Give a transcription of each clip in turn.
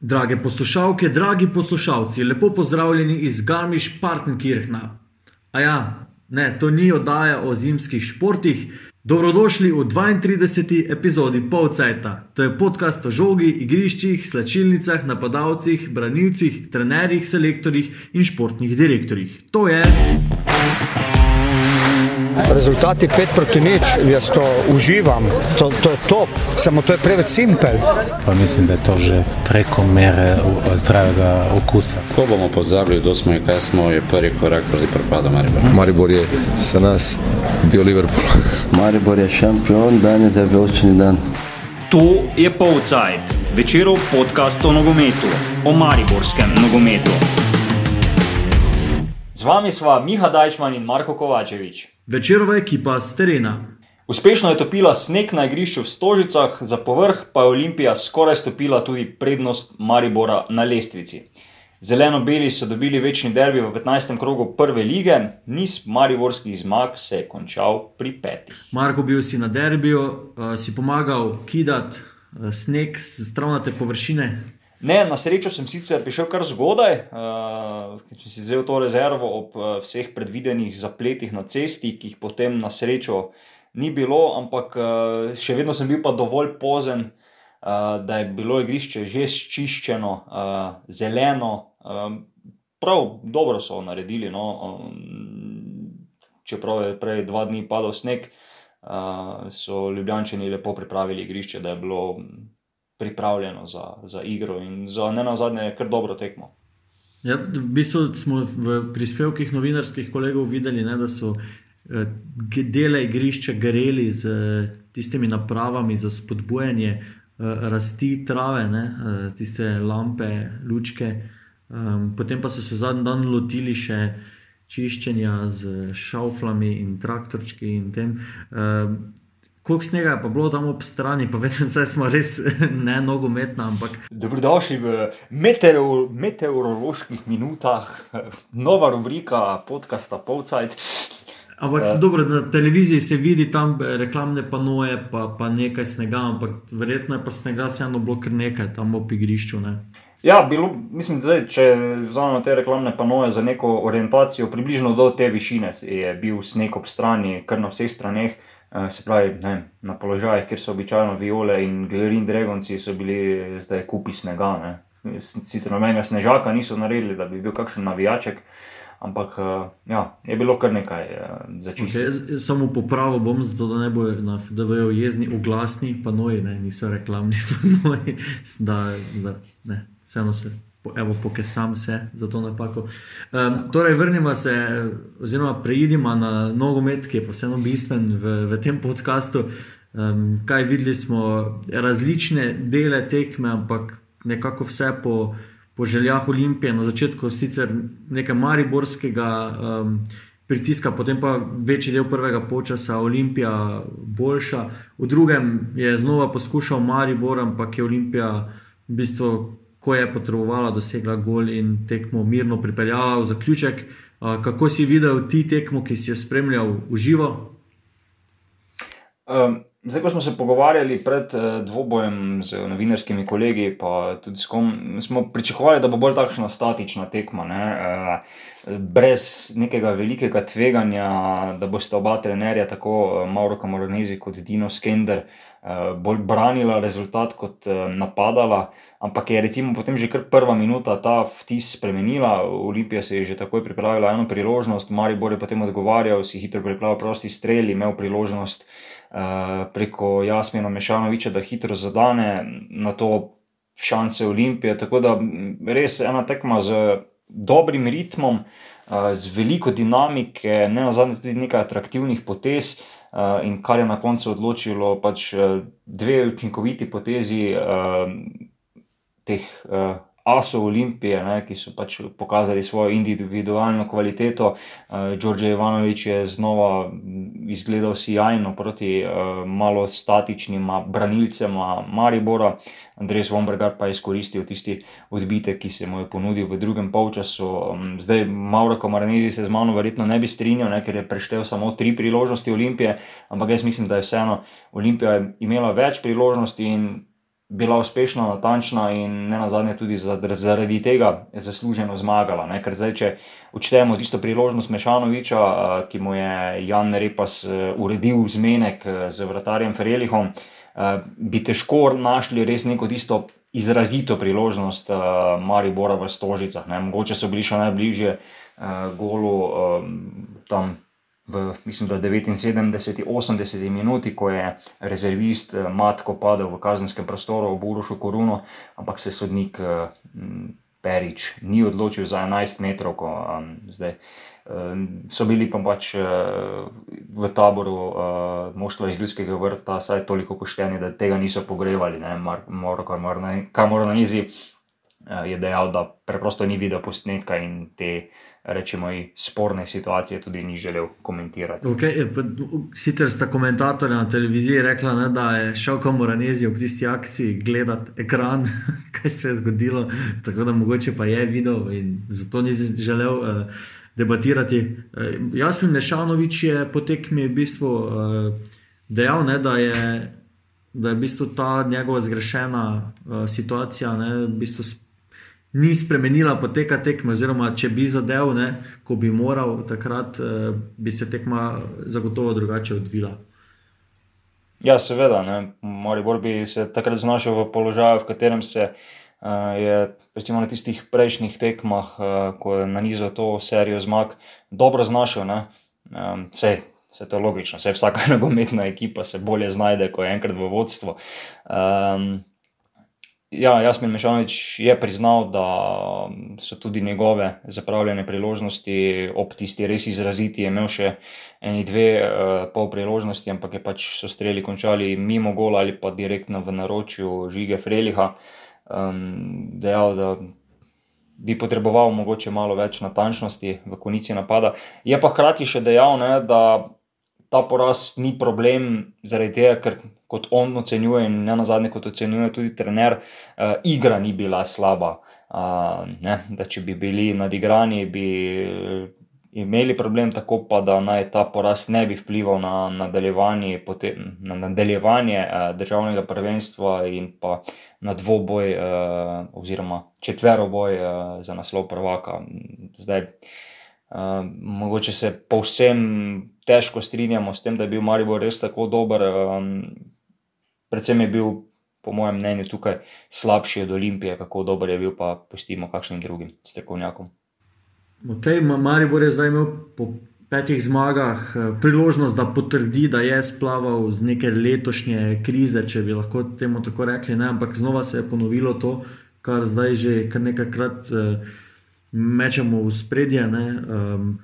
Drage poslušalke, dragi poslušalci, lepo pozdravljeni iz Garmisch-Partenkirchna. A ja, ne, to ni oddaja o zimskih športih. Dobrodošli v 32. epizodi Polcajta. To je podcast o žogi, igriščih, slačilnicah, napadalcih, branilcih, trenerjih, selektorjih in športnih direktorjih. To je. Rezultati 5 proti nič, jaz to uživam, to, to je top, samo to je preveč simpel. Pa mislim, da je to že preko mere zdravega okusa. Ko bomo pozabili, kdo smo in kaj smo, je prvi korak proti propadu Maribora. Maribor je za nas bio Liverpool. Maribor je šampion, danes je velični dan. To je Polcajt, večerov podcast o nogometu, o mariborskem nogometu. Z vami sva Miha Dajčman in Marko Kovačevič. Večerova ekipa z terena. Uspešno je topila sneg na igrišču v Stožicah, za povrh pa je Olimpija skoraj stopila tudi prednost Maribora na lestvici. Zeleno-beli so dobili večni derbi v 15. krogu prve lige, niz mariborskih zmag se je končal pri petih. Marko, bil si na derbiju, uh, si pomagal kidati uh, sneg z travnate površine. Ne, na srečo sem sicer prišel kar zgodaj, uh, ker sem si vzel to rezervo ob uh, vseh predvidenih zapletih na cesti, ki jih potem na srečo ni bilo, ampak uh, še vedno sem bil pa dovolj pozen, uh, da je bilo igrišče že čiščeno, uh, zeleno. Uh, prav dobro so naredili, no, um, čeprav je prej dva dni padal sneg, uh, so Ljubljančani lepo pripravili igrišče, da je bilo pripravljeno za, za igro in za ne na zadnje kar dobro tekmo. Ja, v bistvu smo v prispevkih novinarskih kolegov videli, ne, da so eh, dele igrišča goreli z eh, tistimi napravami za spodbujanje eh, rasti trave, ne, tiste lampe, lučke. Potem pa so se zadnji dan lotili še čiščenja z šauflami in traktorčki in tem. Koliko snega je pa bilo tam ob strani, pa vem, da smo res ne nogometna, ampak Dobrodošli v meteor, meteoroloških minutah, nova rubrika podcasta Polcajt. Ampak ja. dobro, na televiziji se vidi tam eh, reklamne panoje, pa, pa nekaj snega, ampak verjetno je pa snega vseeno bilo kar nekaj tam ob igrišču. Ne? Ja, bilo, mislim, da če vzamemo te reklamne panoje za neko orientacijo, približno do te višine je bil sneg ob strani, kar na vseh straneh. Eh, Se pravi, ne, vem, na položajih, kjer so običajno viole in Galerin Dragonci, so bili zdaj kupi snega. Ne. Sicer nobenega snežaka niso naredili, da bi bil kakšen navijaček, ampak eh, ja, je bilo kar nekaj eh, za Okay, samo popravil bom, zato da ne bo na FDV-ju jezni oglasni panoji, ne, niso reklamni panoji, da, da ne, vseeno se. Evo, pokesam se za to napako. Um, torej, vrnimo se, oziroma preidimo na nogomet, ki je pa vseeno bistven v, v tem podkastu. Um, kaj videli smo, različne dele tekme, ampak nekako vse po, po željah Olimpije, na začetku sicer nekaj mariborskega um, pritiska, potem pa večji del prvega počasa Olimpija boljša. V drugem je znova poskušal Maribor, ampak je Olimpija v bistvu, ko je potrebovala, dosegla gol in tekmo mirno pripeljala v zaključek. Kako si videl ti tekmo, ki si jo spremljal v živo? Um, zdaj, ko smo se pogovarjali pred uh, dvobojem z novinarskimi kolegi, pa tudi s kom, smo pričakovali, da bo bolj takšna statična tekma, uh, brez nekega velikega tveganja, da boste oba trenerja, tako uh, Mauro Camoranesi kot Dino Skender, uh, bolj branila rezultat kot uh, napadala. Ampak je recimo potem že kar prva minuta ta vtis spremenila, Olimpija se je že takoj pripravila eno priložnost, Maribor je potem odgovarjal, si hitro pripravil prosti strel, imel priložnost preko Jasmina Mešanoviča, da hitro zadane na to šanse Olimpije. Tako da m, res ena tekma z dobrim ritmom, uh, z veliko dinamike, ne na zadnje tudi nekaj atraktivnih potez. Uh, in kar je na koncu odločilo, pač uh, dve učinkoviti potezi uh, teh uh, asov Olimpije, ne, ki so pač pokazali svojo individualno kvaliteto. Uh, Đorđe Ivanovič je znova m, izgledal sjajno proti uh, malo statičnima branilcema Maribora. Andrej Svombergar pa je izkoristil tisti odbitek, ki se mu je ponudil v drugem polčasu. Um, zdaj, Mauro Komaranezi se z mano verjetno ne bi strinjal, ne, ker je preštel samo tri priložnosti Olimpije, ampak jaz mislim, da je vseeno Olimpija imela več priložnosti in bila uspešna, natančna in ne nazadnje tudi zaradi tega zasluženo zmagala. Ne? Ker zdaj, če odštejemo tisto priložnost Mešanoviča, ki mu je Jan Repas uredil zmenek z vratarjem Ferelihom, bi težko našli res neko tisto. Izrazito priložnost uh, Maribora v Stožicah. Ne? Mogoče so bili še najbližje uh, golu um, tam v mislim, 79, 80 minuti, ko je rezervist eh, Matko padel v kazenskem prostoru v Burušu Korunu, ampak se sodnik eh, Perič ni odločil za 11 metrov, ko zdaj. So bili pa pač eh, v taboru moštva iz Ljudskega vrta, saj toliko pošteni, da tega niso pogrevali. Kamor na nizi je dejal, da preprosto ni videl posnetka in te rečemo, sporne situacije tudi ni želel komentirati. Okay, sicer sta komentatorja na televiziji rekla, ne, da je šel kam v Ranezi ob tisti akciji gledati ekran, kaj se je zgodilo, tako da mogoče pa je videl in zato ni želel uh, debatirati. Uh, Jasmin Mešanovič je potekmi v bistvu uh, dejal, ne, da je. Da je v bistvu ta njegova zgrešena uh, situacija, ne, v bistvu ni spremenila poteka tekme, oziroma če bi zadev, ne, ko bi moral, takrat uh, bi se tekma zagotovo drugače odvila. Ja, seveda, Moribor bi se takrat znašel v položaju, v katerem se uh, je recimo, na tistih prejšnjih tekmah, uh, ko je na nizu to serijo zmag, dobro znašel. Um, Vse je to logično, vse vsaka nogometna ekipa se bolje znajde, ko je enkrat v vodstvu. Um, Ja, Jasmin Mešanovič je priznal, da so tudi njegove zapravljene priložnosti ob tisti res izraziti. Je imel še eni dve uh, pol priložnosti, ampak je pač so streli končali mimo gola ali pa direktno v naročju žige Freliha. Um, dejal, da bi potreboval mogoče malo več natančnosti v konici napada. Je pa hkrati še dejal, ne, da ta poraz ni problem, zaradi tega, ker kot on ocenjuje, in ne na zadnje, kot ocenjuje tudi trener, uh, igra ni bila slaba. Uh, da če bi bili nadigrani, bi eh, imeli problem, tako pa da naj ta poraz ne bi vplival na nadaljevanje, na nadaljevanje uh, državnega prvenstva in pa na dvoboj, uh, oziroma četveroboj uh, za naslov prvaka. Zdaj, uh, mogoče se povsem težko strinjamo s tem, da je bil Maribor res tako dober. Um, predvsem je bil, po mojem mnenju, tukaj slabši od Olimpije, kako dober je bil, pa pustimo kakšnim drugim strokovnjakom. Okay, Maribor je zdaj imel po petih zmagah eh, priložnost, da potrdi, da je splaval z neke letošnje krize, če bi lahko temu tako rekli. Ne? Ampak znova se je ponovilo to, kar zdaj že kar nekajkrat uh, mečemo v spredje. Um,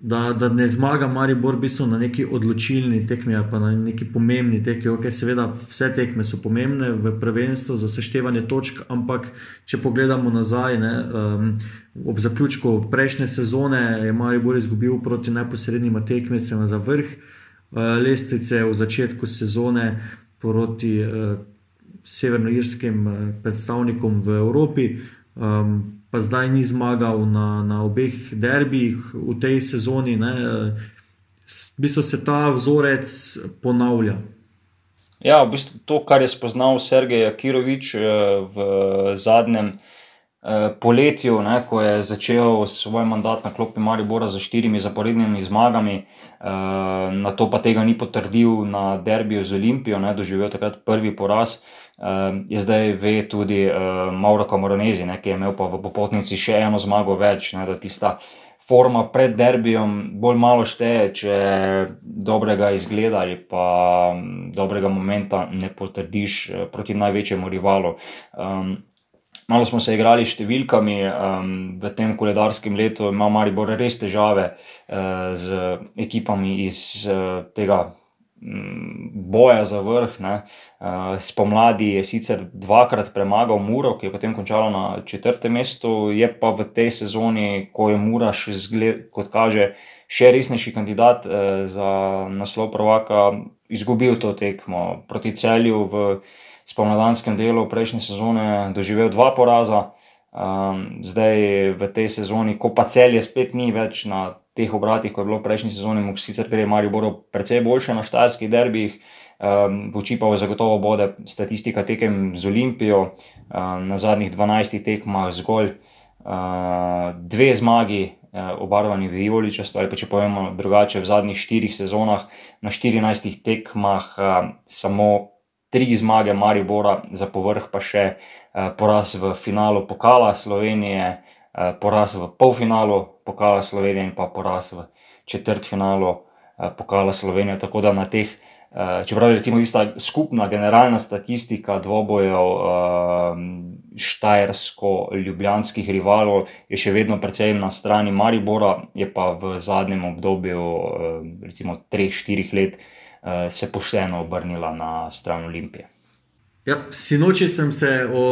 da, da ne zmaga Maribor, v bistvu na neki odločilni tekmi ali pa na neki pomembni tekmi. Okay, seveda, vse tekme so pomembne v prvenstvu za seštevanje točk, ampak če pogledamo nazaj, ne, um, ob zaključku prejšnje sezone je Maribor izgubil proti neposrednjima tekmicama za vrh uh, lestvice v začetku sezone proti uh, severnoirskim uh, predstavnikom v Evropi. Um, pa zdaj ni zmagal na, na obeh derbih v tej sezoni. Ne, v bistvu se ta vzorec ponavlja. Ja, v bistvu to, kar je spoznal Sergej Kirovič eh, v zadnjem poletju, ne, ko je začel svoj mandat na klopi Maribora z štirimi zaporednimi zmagami, eh, na to pa tega ni potrdil na derbiju z Olimpijo, ne, doživel takrat prvi poraz. Uh, je zdaj ve tudi uh, Mauro Kamoronezi, ne, ki je imel v popotnici še eno zmago več, ne, da tista forma pred derbijem bolj malo šteje, če dobrega izgleda ali pa um, dobrega momenta ne potrdiš proti največjemu rivalu. Um, malo smo se igrali s številkami, um, v tem koledarskem letu ima Maribor res težave uh, z ekipami iz uh, tega boja za vrh. Ne. Spomladi je sicer dvakrat premagal Muro, ki je potem končala na četrtem mestu, je pa v tej sezoni, ko je Mura še zgled, kot kaže, še resnejši kandidat eh, za naslov prvaka, izgubil to tekmo proti celju v spomladanskem delu prejšnje sezone, doživel dva poraza. Zdaj v tej sezoni, ko pa celje spet ni več na teh obratih, kot je bilo prejšnji sezoni, mu sicer gre Marijo Boro precej boljše na štajerskih derbih, Um, v oči pa zagotovo bode statistika tekem z Olimpijo, um, na zadnjih 12 tekmah zgolj uh, dve zmagi, obarvani v Ivoličastu, ali pa če povemo drugače, v zadnjih štirih sezonah na 14 tekmah uh, samo tri zmage Maribora, za povrh pa še uh, poraz v finalu pokala Slovenije, poraz v polfinalu pokala Slovenije in pa poraz v četrtfinalu pokala Slovenije. Tako da na teh Eh, čeprav je recimo ista skupna generalna statistika dvobojev uh, štajersko-ljubljanskih rivalov, je še vedno precej na strani Maribora, je pa v zadnjem obdobju, uh, recimo 3-4 let, uh, se pošteno obrnila na stran Olimpije. Ja, sinoči sem se o,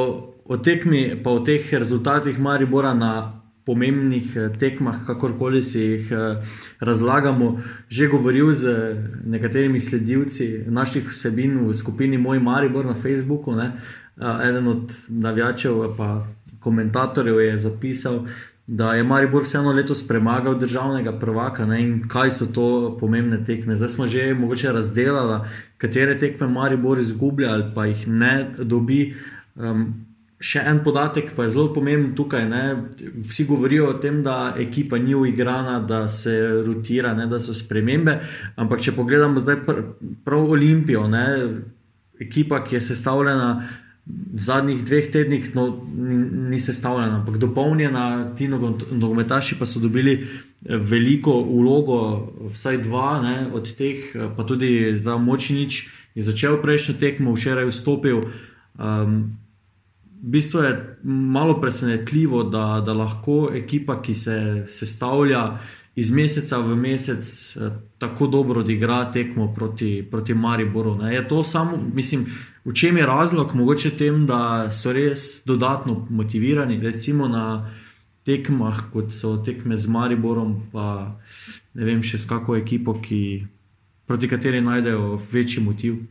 o tekmi, pa o teh rezultatih Maribora na pomembnih eh, tekmah, kakorkoli si jih eh, razlagamo, že govoril z nekaterimi sledilci naših vsebin v skupini Moj Maribor na Facebooku. Ne. Eh, eden od navijačev, pa komentatorjev, je zapisal, da je Maribor vseeno letos premagal državnega prvaka ne, in kaj so to pomembne tekme. Zdaj smo že mogoče razdelili, katere tekme Maribor izgublja ali pa jih ne dobi. Um, Še en podatek, pa je zelo pomemben tukaj. Ne? Vsi govorijo o tem, da ekipa ni uigrana, da se rotira, ne? da so spremembe. Ampak če pogledamo zdaj pr prav Olimpijo, ne? ekipa, ki je sestavljena v zadnjih dveh tednih, no, ni, ni sestavljena, ampak dopolnjena, ti nogometaši pa so dobili veliko ulogo, vsaj dva ne? od teh, pa tudi ta močnič je začel prejšnjo tekmo, včeraj vstopil. Um, v bistvu je malo presenetljivo, da, da lahko ekipa, ki se sestavlja iz meseca v mesec, eh, tako dobro odigra tekmo proti, proti Mariboru. Ne. Je to samo, mislim, v čem je razlog, mogoče tem, da so res dodatno motivirani, recimo na tekmah, kot so tekme z Mariborom, pa ne vem, še s kako ekipo, ki, proti kateri najdejo večji motiv.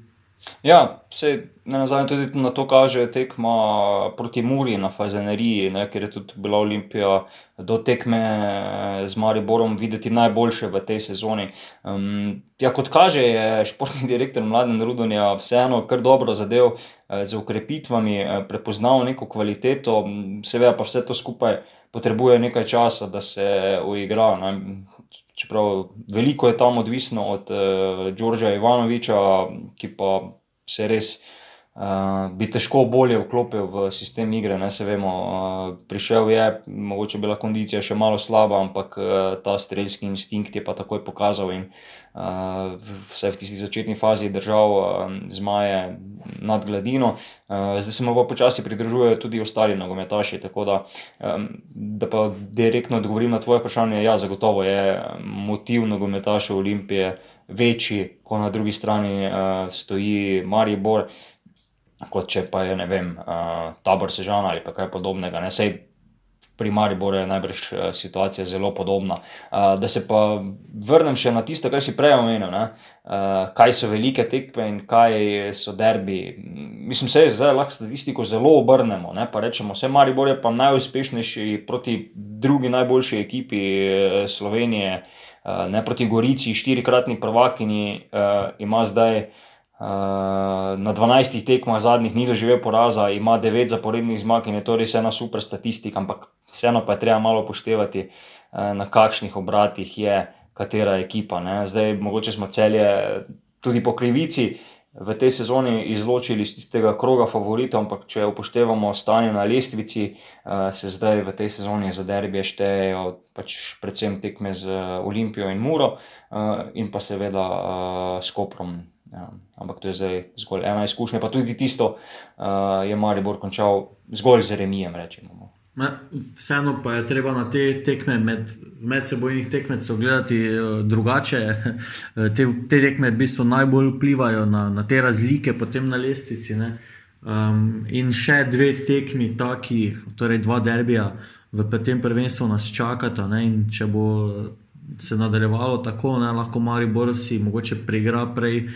Ja, se ne nazadnje tudi na to kaže tekma proti Muri na Fazeneriji, ne, ker je tudi bila Olimpija do tekme z Mariborom videti najboljše v tej sezoni. Um, ja, kot kaže, je športni direktor Mladen Rudonja vseeno kar dobro zadev z ukrepitvami, prepoznal neko kvaliteto, seveda pa vse to skupaj potrebuje nekaj časa, da se uigra. Ne. Čeprav veliko je tam odvisno od uh, Đorđa Ivanoviča, ki pa se res uh, bi težko bolje vklopil v sistem igre. Ne, vemo, uh, prišel je, mogoče bila kondicija še malo slaba, ampak uh, ta strelski instinkt je pa takoj pokazal in uh, vse v tisti začetni fazi držal uh, zmaje nad gladino. Uh, zdaj se mu pa počasi pridružujejo tudi ostali nogometaši. Tako da, um, da pa direktno odgovorim na tvoje vprašanje, ja, zagotovo je motiv nogometašev Olimpije večji, ko na drugi strani uh, stoji Maribor, kot če pa je vem, uh, tabor Sežana ali kaj podobnega. Ne? Sej pri Mariboru je najbrž uh, situacija zelo podobna. Uh, da se pa vrnem še na tisto, kar si prej omenil, uh, kaj so velike tekme in kaj so derbi. Mislim, se zdaj lahko statistiko zelo obrnemo. Ne? Pa rečemo, vse Maribor je pa najuspešnejši proti drugi najboljši ekipi Slovenije. Eh, ne proti Gorici, štirikratni prvakini, uh, ima zdaj uh, na 12 tekmah zadnjih ni doživel poraza, ima 9 zaporednih zmag in je to res ena super statistika, ampak vseeno pa je treba malo poštevati, uh, na kakšnih obratih je katera ekipa. Ne. Zdaj, mogoče smo celje tudi po krivici. V tej sezoni izločili iz tistega kroga favoritov, ampak če upoštevamo stanje na lestvici, uh, se zdaj v tej sezoni za derbije štejejo pač predvsem tekme z Olimpijo in Muro in pa seveda s Koprom. Ja, ampak to je zdaj zgolj ena izkušnja, pa tudi tisto uh, je Maribor končal zgolj z remijem, rečemo. No. Vseeno pa je treba na te tekme, med, medsebojnih tekmecev, gledati uh, drugače. te, te tekme v bistvu najbolj vplivajo na, na te razlike, potem na lestvici. Um, in še dve tekmi, taki, torej dva derbija v tem prvenstvu nas čakata. Ne? In če bo se nadaljevalo tako, ne? lahko Mari Borsi mogoče preigra prej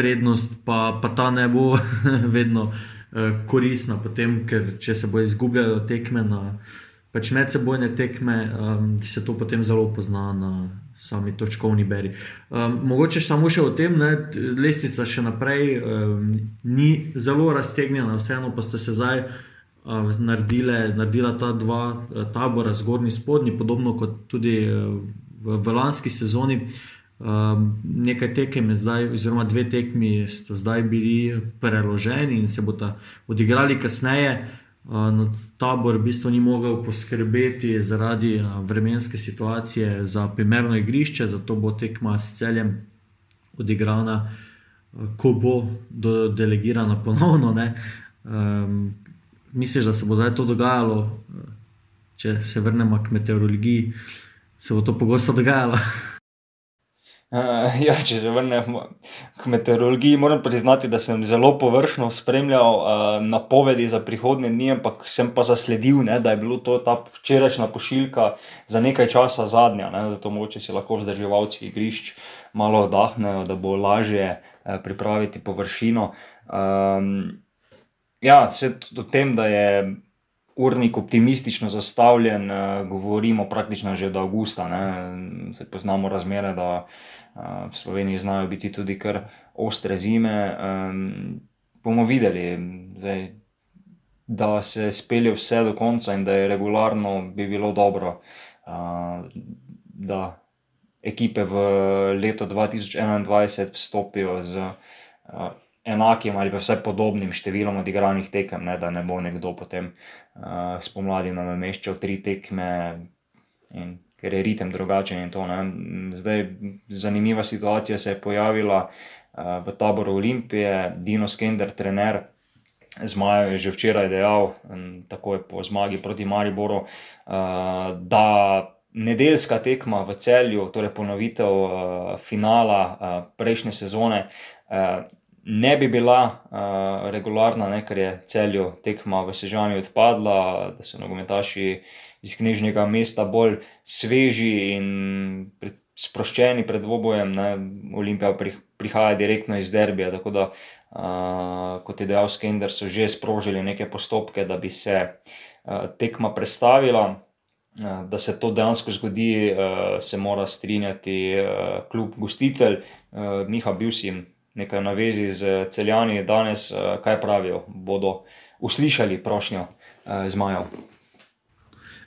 prednost, pa, pa ta ne bo vedno. Eh, koristna, potem, ker če se bo izgubljalo tekme, na, pač medsebojne tekme, um, se to potem zelo pozna na sami točkovni beri. Um, mogoče samo še o tem, da lestvica še naprej um, ni zelo raztegnjena, vseeno pa ste se zdaj uh, naredile, naredila ta dva uh, tabora, zgornji in spodnji, podobno kot tudi uh, v, v lanski sezoni. Um, nekaj tekem je zdaj, oziroma dve tekmi sta zdaj bili preloženi in se bodo odigrali kasneje. Uh, tabor v bistvu ni mogel poskrbeti zaradi uh, vremenske situacije za primerno igrišče, zato bo tekma s celjem odigrana, uh, ko bo do, delegirana ponovno. Um, Misliš, da se bo zdaj to dogajalo, če se vrnemo k meteorologiji, se bo to pogosto dogajalo? Uh, ja, če se vrnemo k meteorologiji, moram priznati, da sem zelo površno spremljal uh, napovedi za prihodnje dni, ampak sem pa zasledil, ne, da je bila to ta včerajšnja pošiljka za nekaj časa zadnja. Ne, zato mogoče si lahko vzdrževalci igrišč malo oddahnejo, da bo lažje uh, pripraviti površino. Um, ja, se o tem, da je urnik optimistično zastavljen, uh, govorimo praktično že od avgusta. Ne, se poznamo razmere, da v Sloveniji znajo biti tudi kar ostre zime. Um, bomo videli, zdaj, da se spelje vse do konca in da je regularno, bi bilo dobro, uh, da ekipe v leto 2021 vstopijo z enakim ali pa vsaj podobnim številom odigranih tekem, ne, da ne bo nekdo potem uh, spomladi nameščal tri tekme. In ker je ritem drugačen. To, Zdaj, zanimiva situacija se je pojavila uh, v taboru Olimpije, Dino Skender, trener. Zmaj je že včeraj dejal, tako je po zmagi proti Mariboru, uh, da nedeljska tekma v celju, torej ponovitev finala prejšnje sezone, ne bi bila uh, regularna, ne, ker je celju tekma v Sežanju odpadla, da so nogometaši iz knjižnega mesta bolj sveži in pred, sproščeni pred dvobojem. Ne. Olimpija prihaja direktno iz derbija, tako da, uh, kot je dejal Skender, so že sprožili neke postopke, da bi se uh, tekma predstavila. Da se to dejansko zgodi, se mora strinjati kljub gostitelj. Miha, bil si nekaj na vezi z celjani, danes kaj pravijo, bodo uslišali prošnjo zmajev.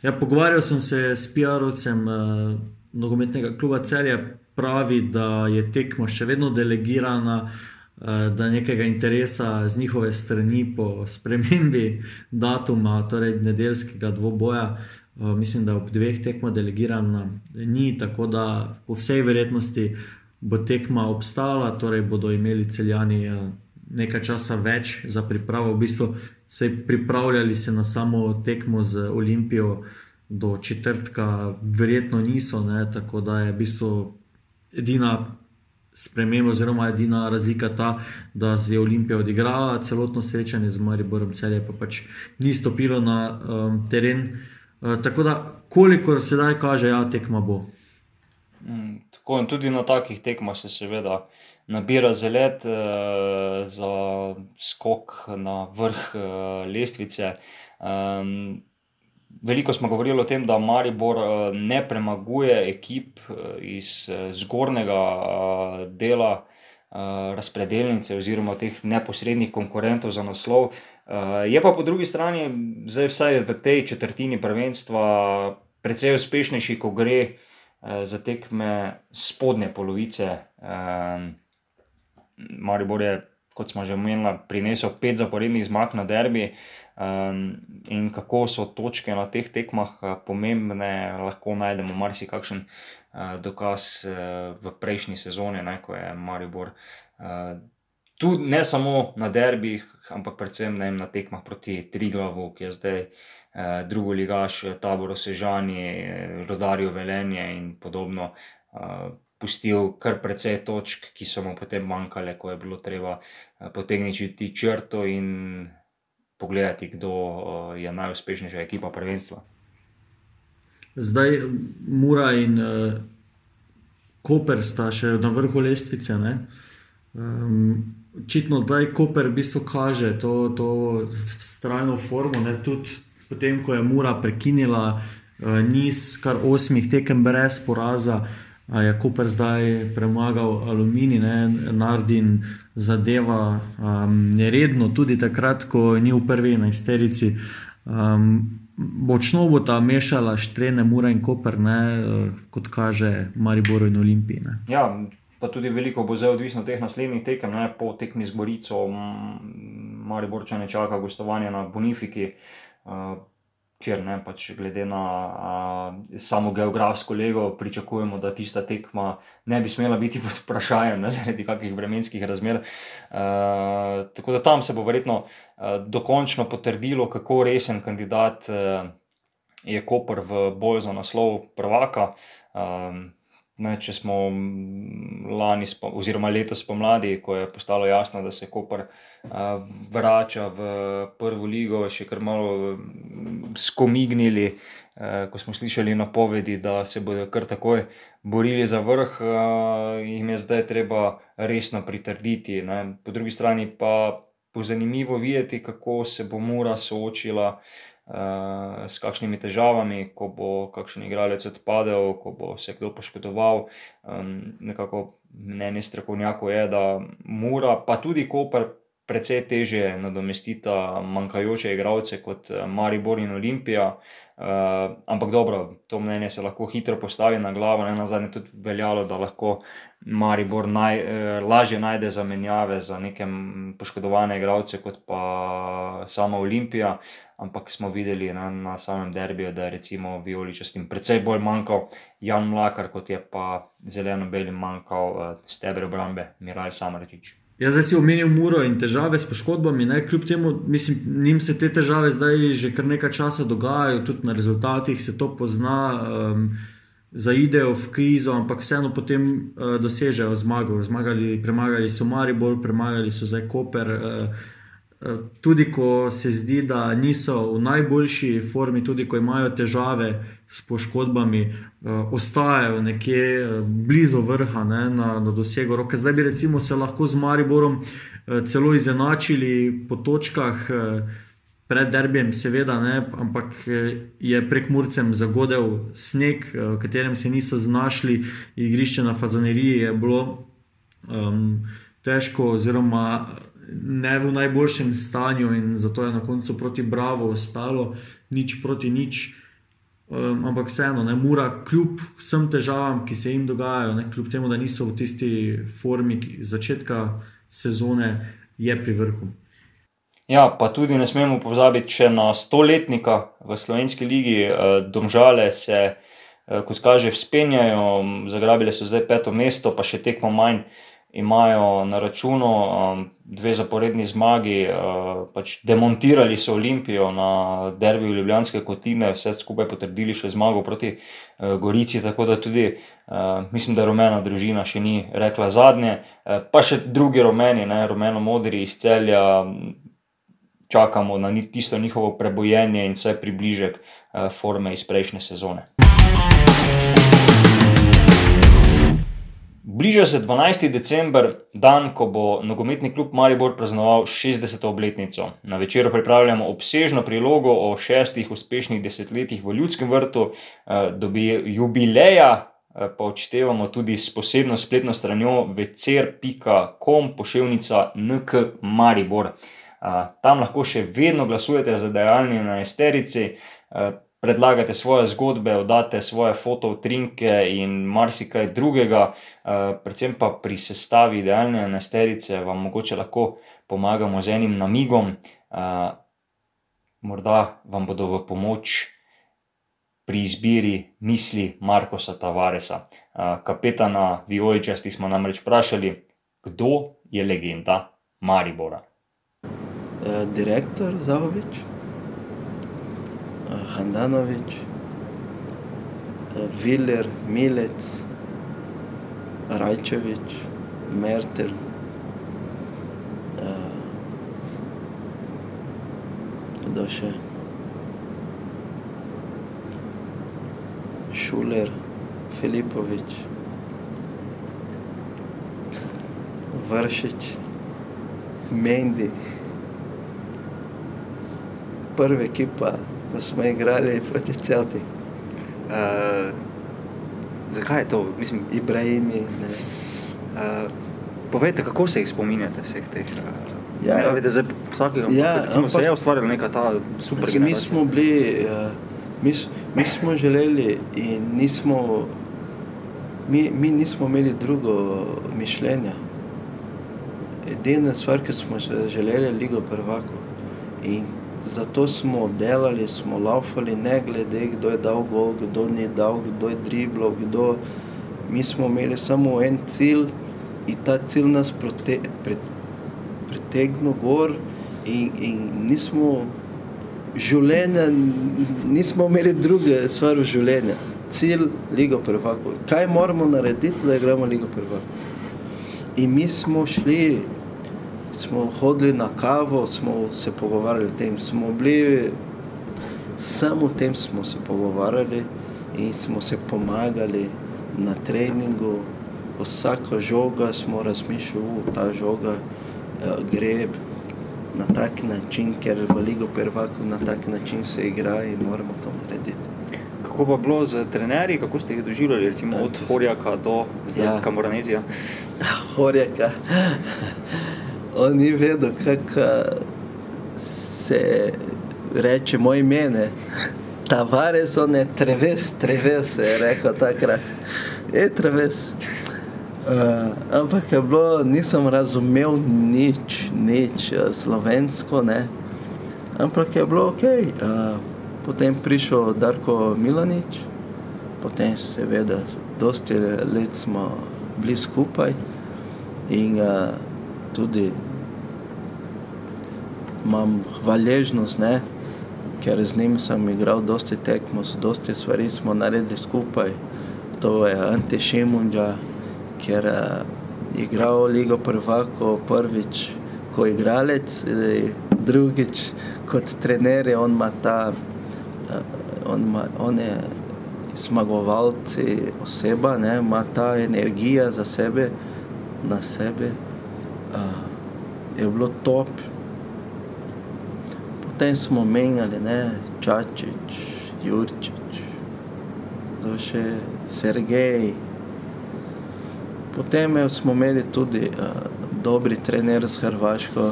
Ja, pogovarjal sem se s PR-ovcem uh, nogometnega kluba Celja, pravi, da je tekma še vedno delegirana, uh, da nekega interesa z njihove strani po spremembi datuma, torej nedeljskega dvoboja. Uh, mislim, da ob dveh tekmah delegirana ni, tako da po vsej verjetnosti bo tekma obstala, torej bodo imeli celjani uh, nekaj časa več za pripravo. V bistvu se pripravljali se na samo tekmo z Olimpijo do četrtka, verjetno niso, ne, tako da je v bistvu edina sprememba, oziroma edina razlika ta, da je Olimpija odigrala celotno srečanje z Mariborom, celje pa pač ni stopilo na um, teren. Uh, tako da, koliko se zdaj kaže, da ja, tekma bo. Mm, tako in tudi na takih tekmah se seveda nabira zelet uh, za skok na vrh uh, lestvice. Um, veliko smo govorili o tem, da Maribor uh, ne premaguje ekip uh, iz uh, zgornjega uh, dela razpredelnice oziroma teh neposrednih konkurentov za naslov. Je pa po drugi strani, zdaj vsaj v tej četrtini prvenstva, precej uspešnejši, ko gre uh, za tekme spodnje polovice. Uh, Maribor je, kot smo že omenili, prinesel pet zaporednih zmag na derbi. Um, in kako so točke na teh tekmah pomembne, lahko najdemo marsikakšen dokaz v prejšnji sezoni, ne, ko je Maribor. Uh, tu ne samo na derbih, ampak predvsem ne, na tekmah proti Triglavu, ki je zdaj uh, drugo ligaš, taboro Sežani, rodarju Velenje in podobno. Pustil kar precej točk, ki so mu potem manjkale, ko je bilo treba potegniti črto, in pogledati, kdo eh, je najuspešnejša ekipa prvenstva. Zdaj Mura in uh, Koper sta še na vrhu lestvice. Um, očitno zdaj Koper v bistvu kaže to, to strajno formo. Ne? Tudi potem, ko je Mura prekinila uh, niz kar osmih tekem brez poraza, je Koper zdaj premagal Aluminij, ne, Nardin zadeva um, neredno, tudi takrat, ko ni v prvi enajsterici. Um, Močno bo ta mešala štrene, mura in koper, ne, kot kaže Maribor in Olimpij. Ne. Ja, pa tudi veliko bo zdaj odvisno od teh naslednjih tekem, ne, po tekmi z Gorico, Maribor če ne čaka gostovanje na Bonifiki. Uh, Ker ne, pač glede na a, samo geografsko lego, pričakujemo, da tista tekma ne bi smela biti pod vprašanjem, ne, zaradi kakih vremenskih razmer. E, tako da tam se bo verjetno e, dokončno potrdilo, kako resen kandidat e, je Koper v boju za naslov prvaka. E, Ne, če smo lani, oziroma letos pomladi, ko je postalo jasno, da se Koper uh, vrača v prvo ligo, še kar malo skomignili, uh, ko smo slišali napovedi, da se bodo kar takoj borili za vrh, uh, jim je zdaj treba resno pritrditi. Ne. Po drugi strani pa bo zanimivo videti, kako se bo Mura soočila s kakšnimi težavami, ko bo kakšen igralec odpadel, ko bo se kdo poškodoval. Um, nekako mnenje strokovnjakov je, da mora, pa tudi Koper, precej teže nadomestita manjkajoče igralce kot eh, Maribor in Olimpija. Uh, ampak dobro, to mnenje se lahko hitro postavi na glavo, ne na zadnje tudi veljalo, da lahko Maribor naj, eh, lažje najde zamenjave za neke poškodovane igralce kot pa sama Olimpija. Ampak smo videli na, na samem derbiju, da je recimo Violičastim precej bolj manjkal Jan Mlakar, kot je pa zeleno-belim manjkal uh, stebre obrambe Miraj Samračič. Jaz zdaj si omenil muro in težave s poškodbami, ne? kljub temu, mislim, njim se te težave zdaj že kar nekaj časa dogajajo, tudi na rezultatih se to pozna, um, zaidejo v krizo, ampak vseeno potem uh, dosežejo zmago. Zmagali, premagali so Maribor, premagali so zdaj Koper. Uh, Tudi ko se zdi, da niso v najboljši formi, tudi ko imajo težave s poškodbami, ostajajo nekje blizu vrha, ne, na, na dosegu roke. Zdaj bi recimo se lahko z Mariborom celo izenačili po točkah pred derbijem, seveda, ne, ampak je prek Murcem zagodel sneg, v katerem se niso znašli, igrišče na Fazaneriji je bilo um, težko oziroma ne v najboljšem stanju, in zato je na koncu proti Bravo ostalo, nič proti nič. Um, ampak vseeno, ne mora, kljub vsem težavam, ki se jim dogajajo, ne, kljub temu, da niso v tisti formi začetka sezone, je pri vrhu. Ja, pa tudi ne smemo pozabiti, če na stoletnika v slovenski ligi, eh, domžale se, eh, kot kaže, vzpenjajo, zagrabile so zdaj peto mesto, pa še tekmo manj imajo na računu um, dve zaporedni zmagi, uh, pač demontirali so Olimpijo na derbiju Ljubljanske kotine, vse skupaj potrdili še zmago proti uh, Gorici, tako da tudi uh, mislim, da rumena družina še ni rekla zadnje, uh, pa še drugi rumeni, ne, rumeno modri iz celja. Čakamo na tisto njihovo prebojenje in vse približek uh, forme iz prejšnje sezone. Bliža se 12. december, dan, ko bo nogometni klub Maribor praznoval 60. obletnico. Na večeru pripravljamo obsežno prilogo o šestih uspešnih desetletjih v Ljudskem vrtu, eh, dobi jubileja. Eh, pa odštevamo tudi s posebno spletno stranjo večer.com, pošiljka NK Maribor. Eh, tam lahko še vedno glasujete za dejanje na esterici, predlagate svoje zgodbe, oddate svoje fototrinke in marsikaj drugega, eh, predvsem pa pri sestavi idealne nesterice, vam mogoče lahko pomagamo z enim namigom, eh, morda vam bodo v pomoč. Pri izbiri misli Markoša Tavaresa, eh, kapetana Violičasti, smo namreč vprašali, kdo je legenda Maribora. Direktor Zahovič. Ханданович, Вилер, Милец, Райчевич, Мертер, Доше, Шулер, Филипович, Вършич, Менди, първи екипа ko smo igrali proti Celti. Uh, Zakaj je to? Mislim, Ibrahimi. Ne. uh, povejte, kako se jih spominjate vseh teh? Uh, Ja. ja, vidite, zdaj vsakega, Ja, se ampak- je ustvarila neka ta super Mislim, Mi smo bili, uh, mi, mi smo želeli in nismo, mi, mi nismo imeli drugo mišljenje. Edina stvar, ki smo se želeli, je Ligo prvakov. In zato smo delali, smo laufali, ne glede, kdo je dal gol, kdo ni dal, kdo je driblal, kdo. Mi smo imeli samo en cilj in ta cilj nas prote, pre, pritegnil gor in, in nismo življenja, nismo imeli druge stvari v življenju. Cilj Ligo prvakov. Kaj moramo narediti, da igramo Ligo prvakov? In mi smo šli, smo hodili na kavo, smo se pogovarjali o tem, smo bili, samo o tem smo se pogovarjali in smo se pomagali na treningu. Vsako žoga smo razmišljali, "U, ta žoga eh, gre na tak način, ker v Ligo prvakov na tak način se igra in moramo to narediti. Kako pa bilo z trenerji, kako ste jih doživljali, recimo od Horjaka do Ja. ja. Kamoranezija? Horjaka. On ni vedel, kako se reče moj ime. ne. Tavares, on je treves, treves, je rekel takrat. Je treves. Uh, ampak je bilo, nisem razumel nič, nič uh, slovensko, ne. Ampak je bilo ok. Uh, potem prišel Darko Milanič, potem seveda, dosti let smo bili skupaj in uh, tudi imam hvaležnost, ne, ker z njim sem igral dosti tekmo, dosti stvari smo naredili skupaj. To je Ante Šimundža, ker uh, je igral Ligo prvako prvič kot igralec, drugič kot trener, on ima ta, uh, on, ima, on je zmagovalci oseba, ne, ima ta energija za sebe, na sebe. Uh, je bilo top. Potem smo menjali, ne, Čačič, Jurčič, to še Sergej. Potem smo imeli tudi uh, dobri trener z Hrvaško,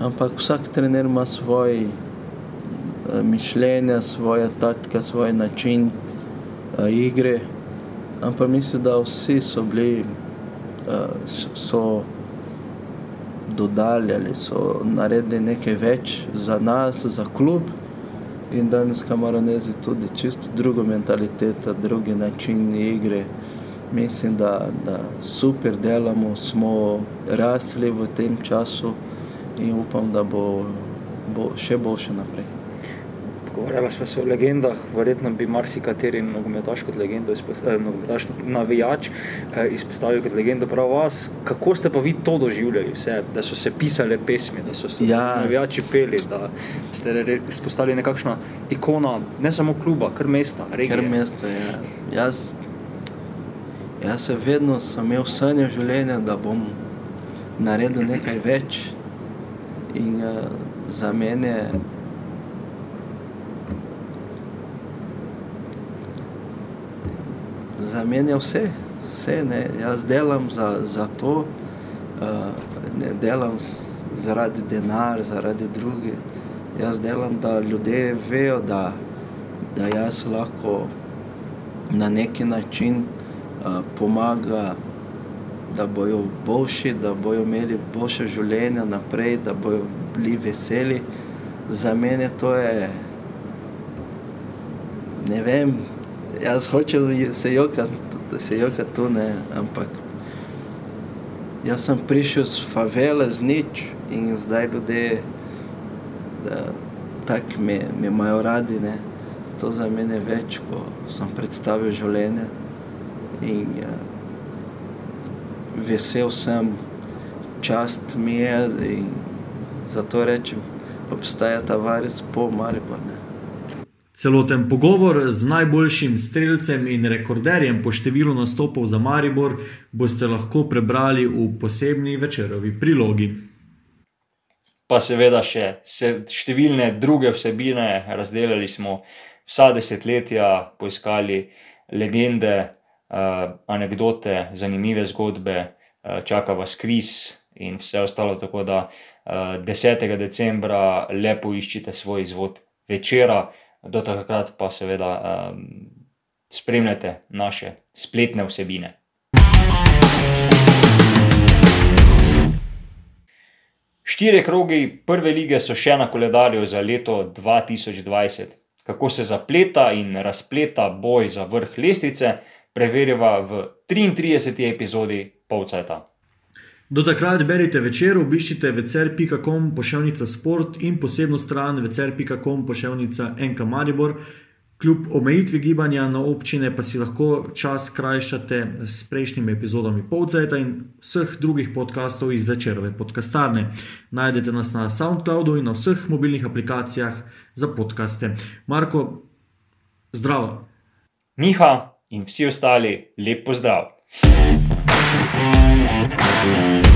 ampak vsak trener ima svoj uh, mišljenje, svoje taktike, svoj način uh, igre. Ampak mislim, da vsi so bili, so dodali ali so naredili nekaj več za nas, za klub. In danes Kamaronezi tudi čisto drugo mentaliteto, drugi način igre. Mislim, da, da super delamo, smo rasli v tem času in upam, da bo, bo še boljše naprej. Pogovarjali smo se o legendah, verjetno bi marsikateri nogometaš kot legendo, eh, nogometaš, navijač eh, izpostavil kot legendo prav vas. Kako ste pa vi to doživljali, vse, da so se pisale pesmi, da so se Ja. navijači peli, da ste izpostavili nekakšna ikona, ne samo kluba, kar mesta, regije. Ker mesto je. Jaz, jaz se vedno sem imel sanje življenja, da bom naredil nekaj več. In uh, za mene za mene je vse, vse ne. Jaz delam za, za to, uh, ne delam s- zaradi denar, zaradi drugih. Jaz delam, da ljudje vejo, da, da jaz lahko na neki način uh, pomaga, da bojo boljši, da bojo imeli boljše življenje naprej, da bojo bili veseli. Za mene to je, ne vem, jaz hočem se jokati, se jokati tu, ne, ampak jaz sem prišel z favele, z nič in zdaj ljudje da, tako me, me imajo radi. Ne. To za mene več, ko sem predstavil življenje. In ja, vesel sem, čast mi je in zato rečem, obstaja ta varis po Maribor. Celoten pogovor z najboljšim strelcem in rekorderjem po številu nastopov za Maribor boste lahko prebrali v posebni večerovi prilogi. pa seveda še se, številne druge vsebine, razdelili smo vsa desetletja, poiskali legende, uh, anekdote, zanimive zgodbe, uh, čaka vas kviz in vse ostalo. Tako da uh, 10. decembra lepo iščite svoj izvod večera, do takrat pa seveda um, spremljate naše spletne vsebine. Štiri krogi prve lige so še na koledarju za leto 2020. Kako se zapleta in razpleta boj za vrh lestvice, preverjava v 33. epizodi Povcajta. Do takrat berite večer, obiščite večer.com pošiljka sport in posebno stran večer.com pošiljka NK Maribor. Kljub omejitvi gibanja na občine pa si lahko čas krajšate s prejšnjimi epizodami Povceta in vseh drugih podkastov iz večerove podkastarne. Najdete nas na SoundCloudu in na vseh mobilnih aplikacijah za podkaste. Marko, zdravo. Miha in vsi ostali, lep pozdrav. Música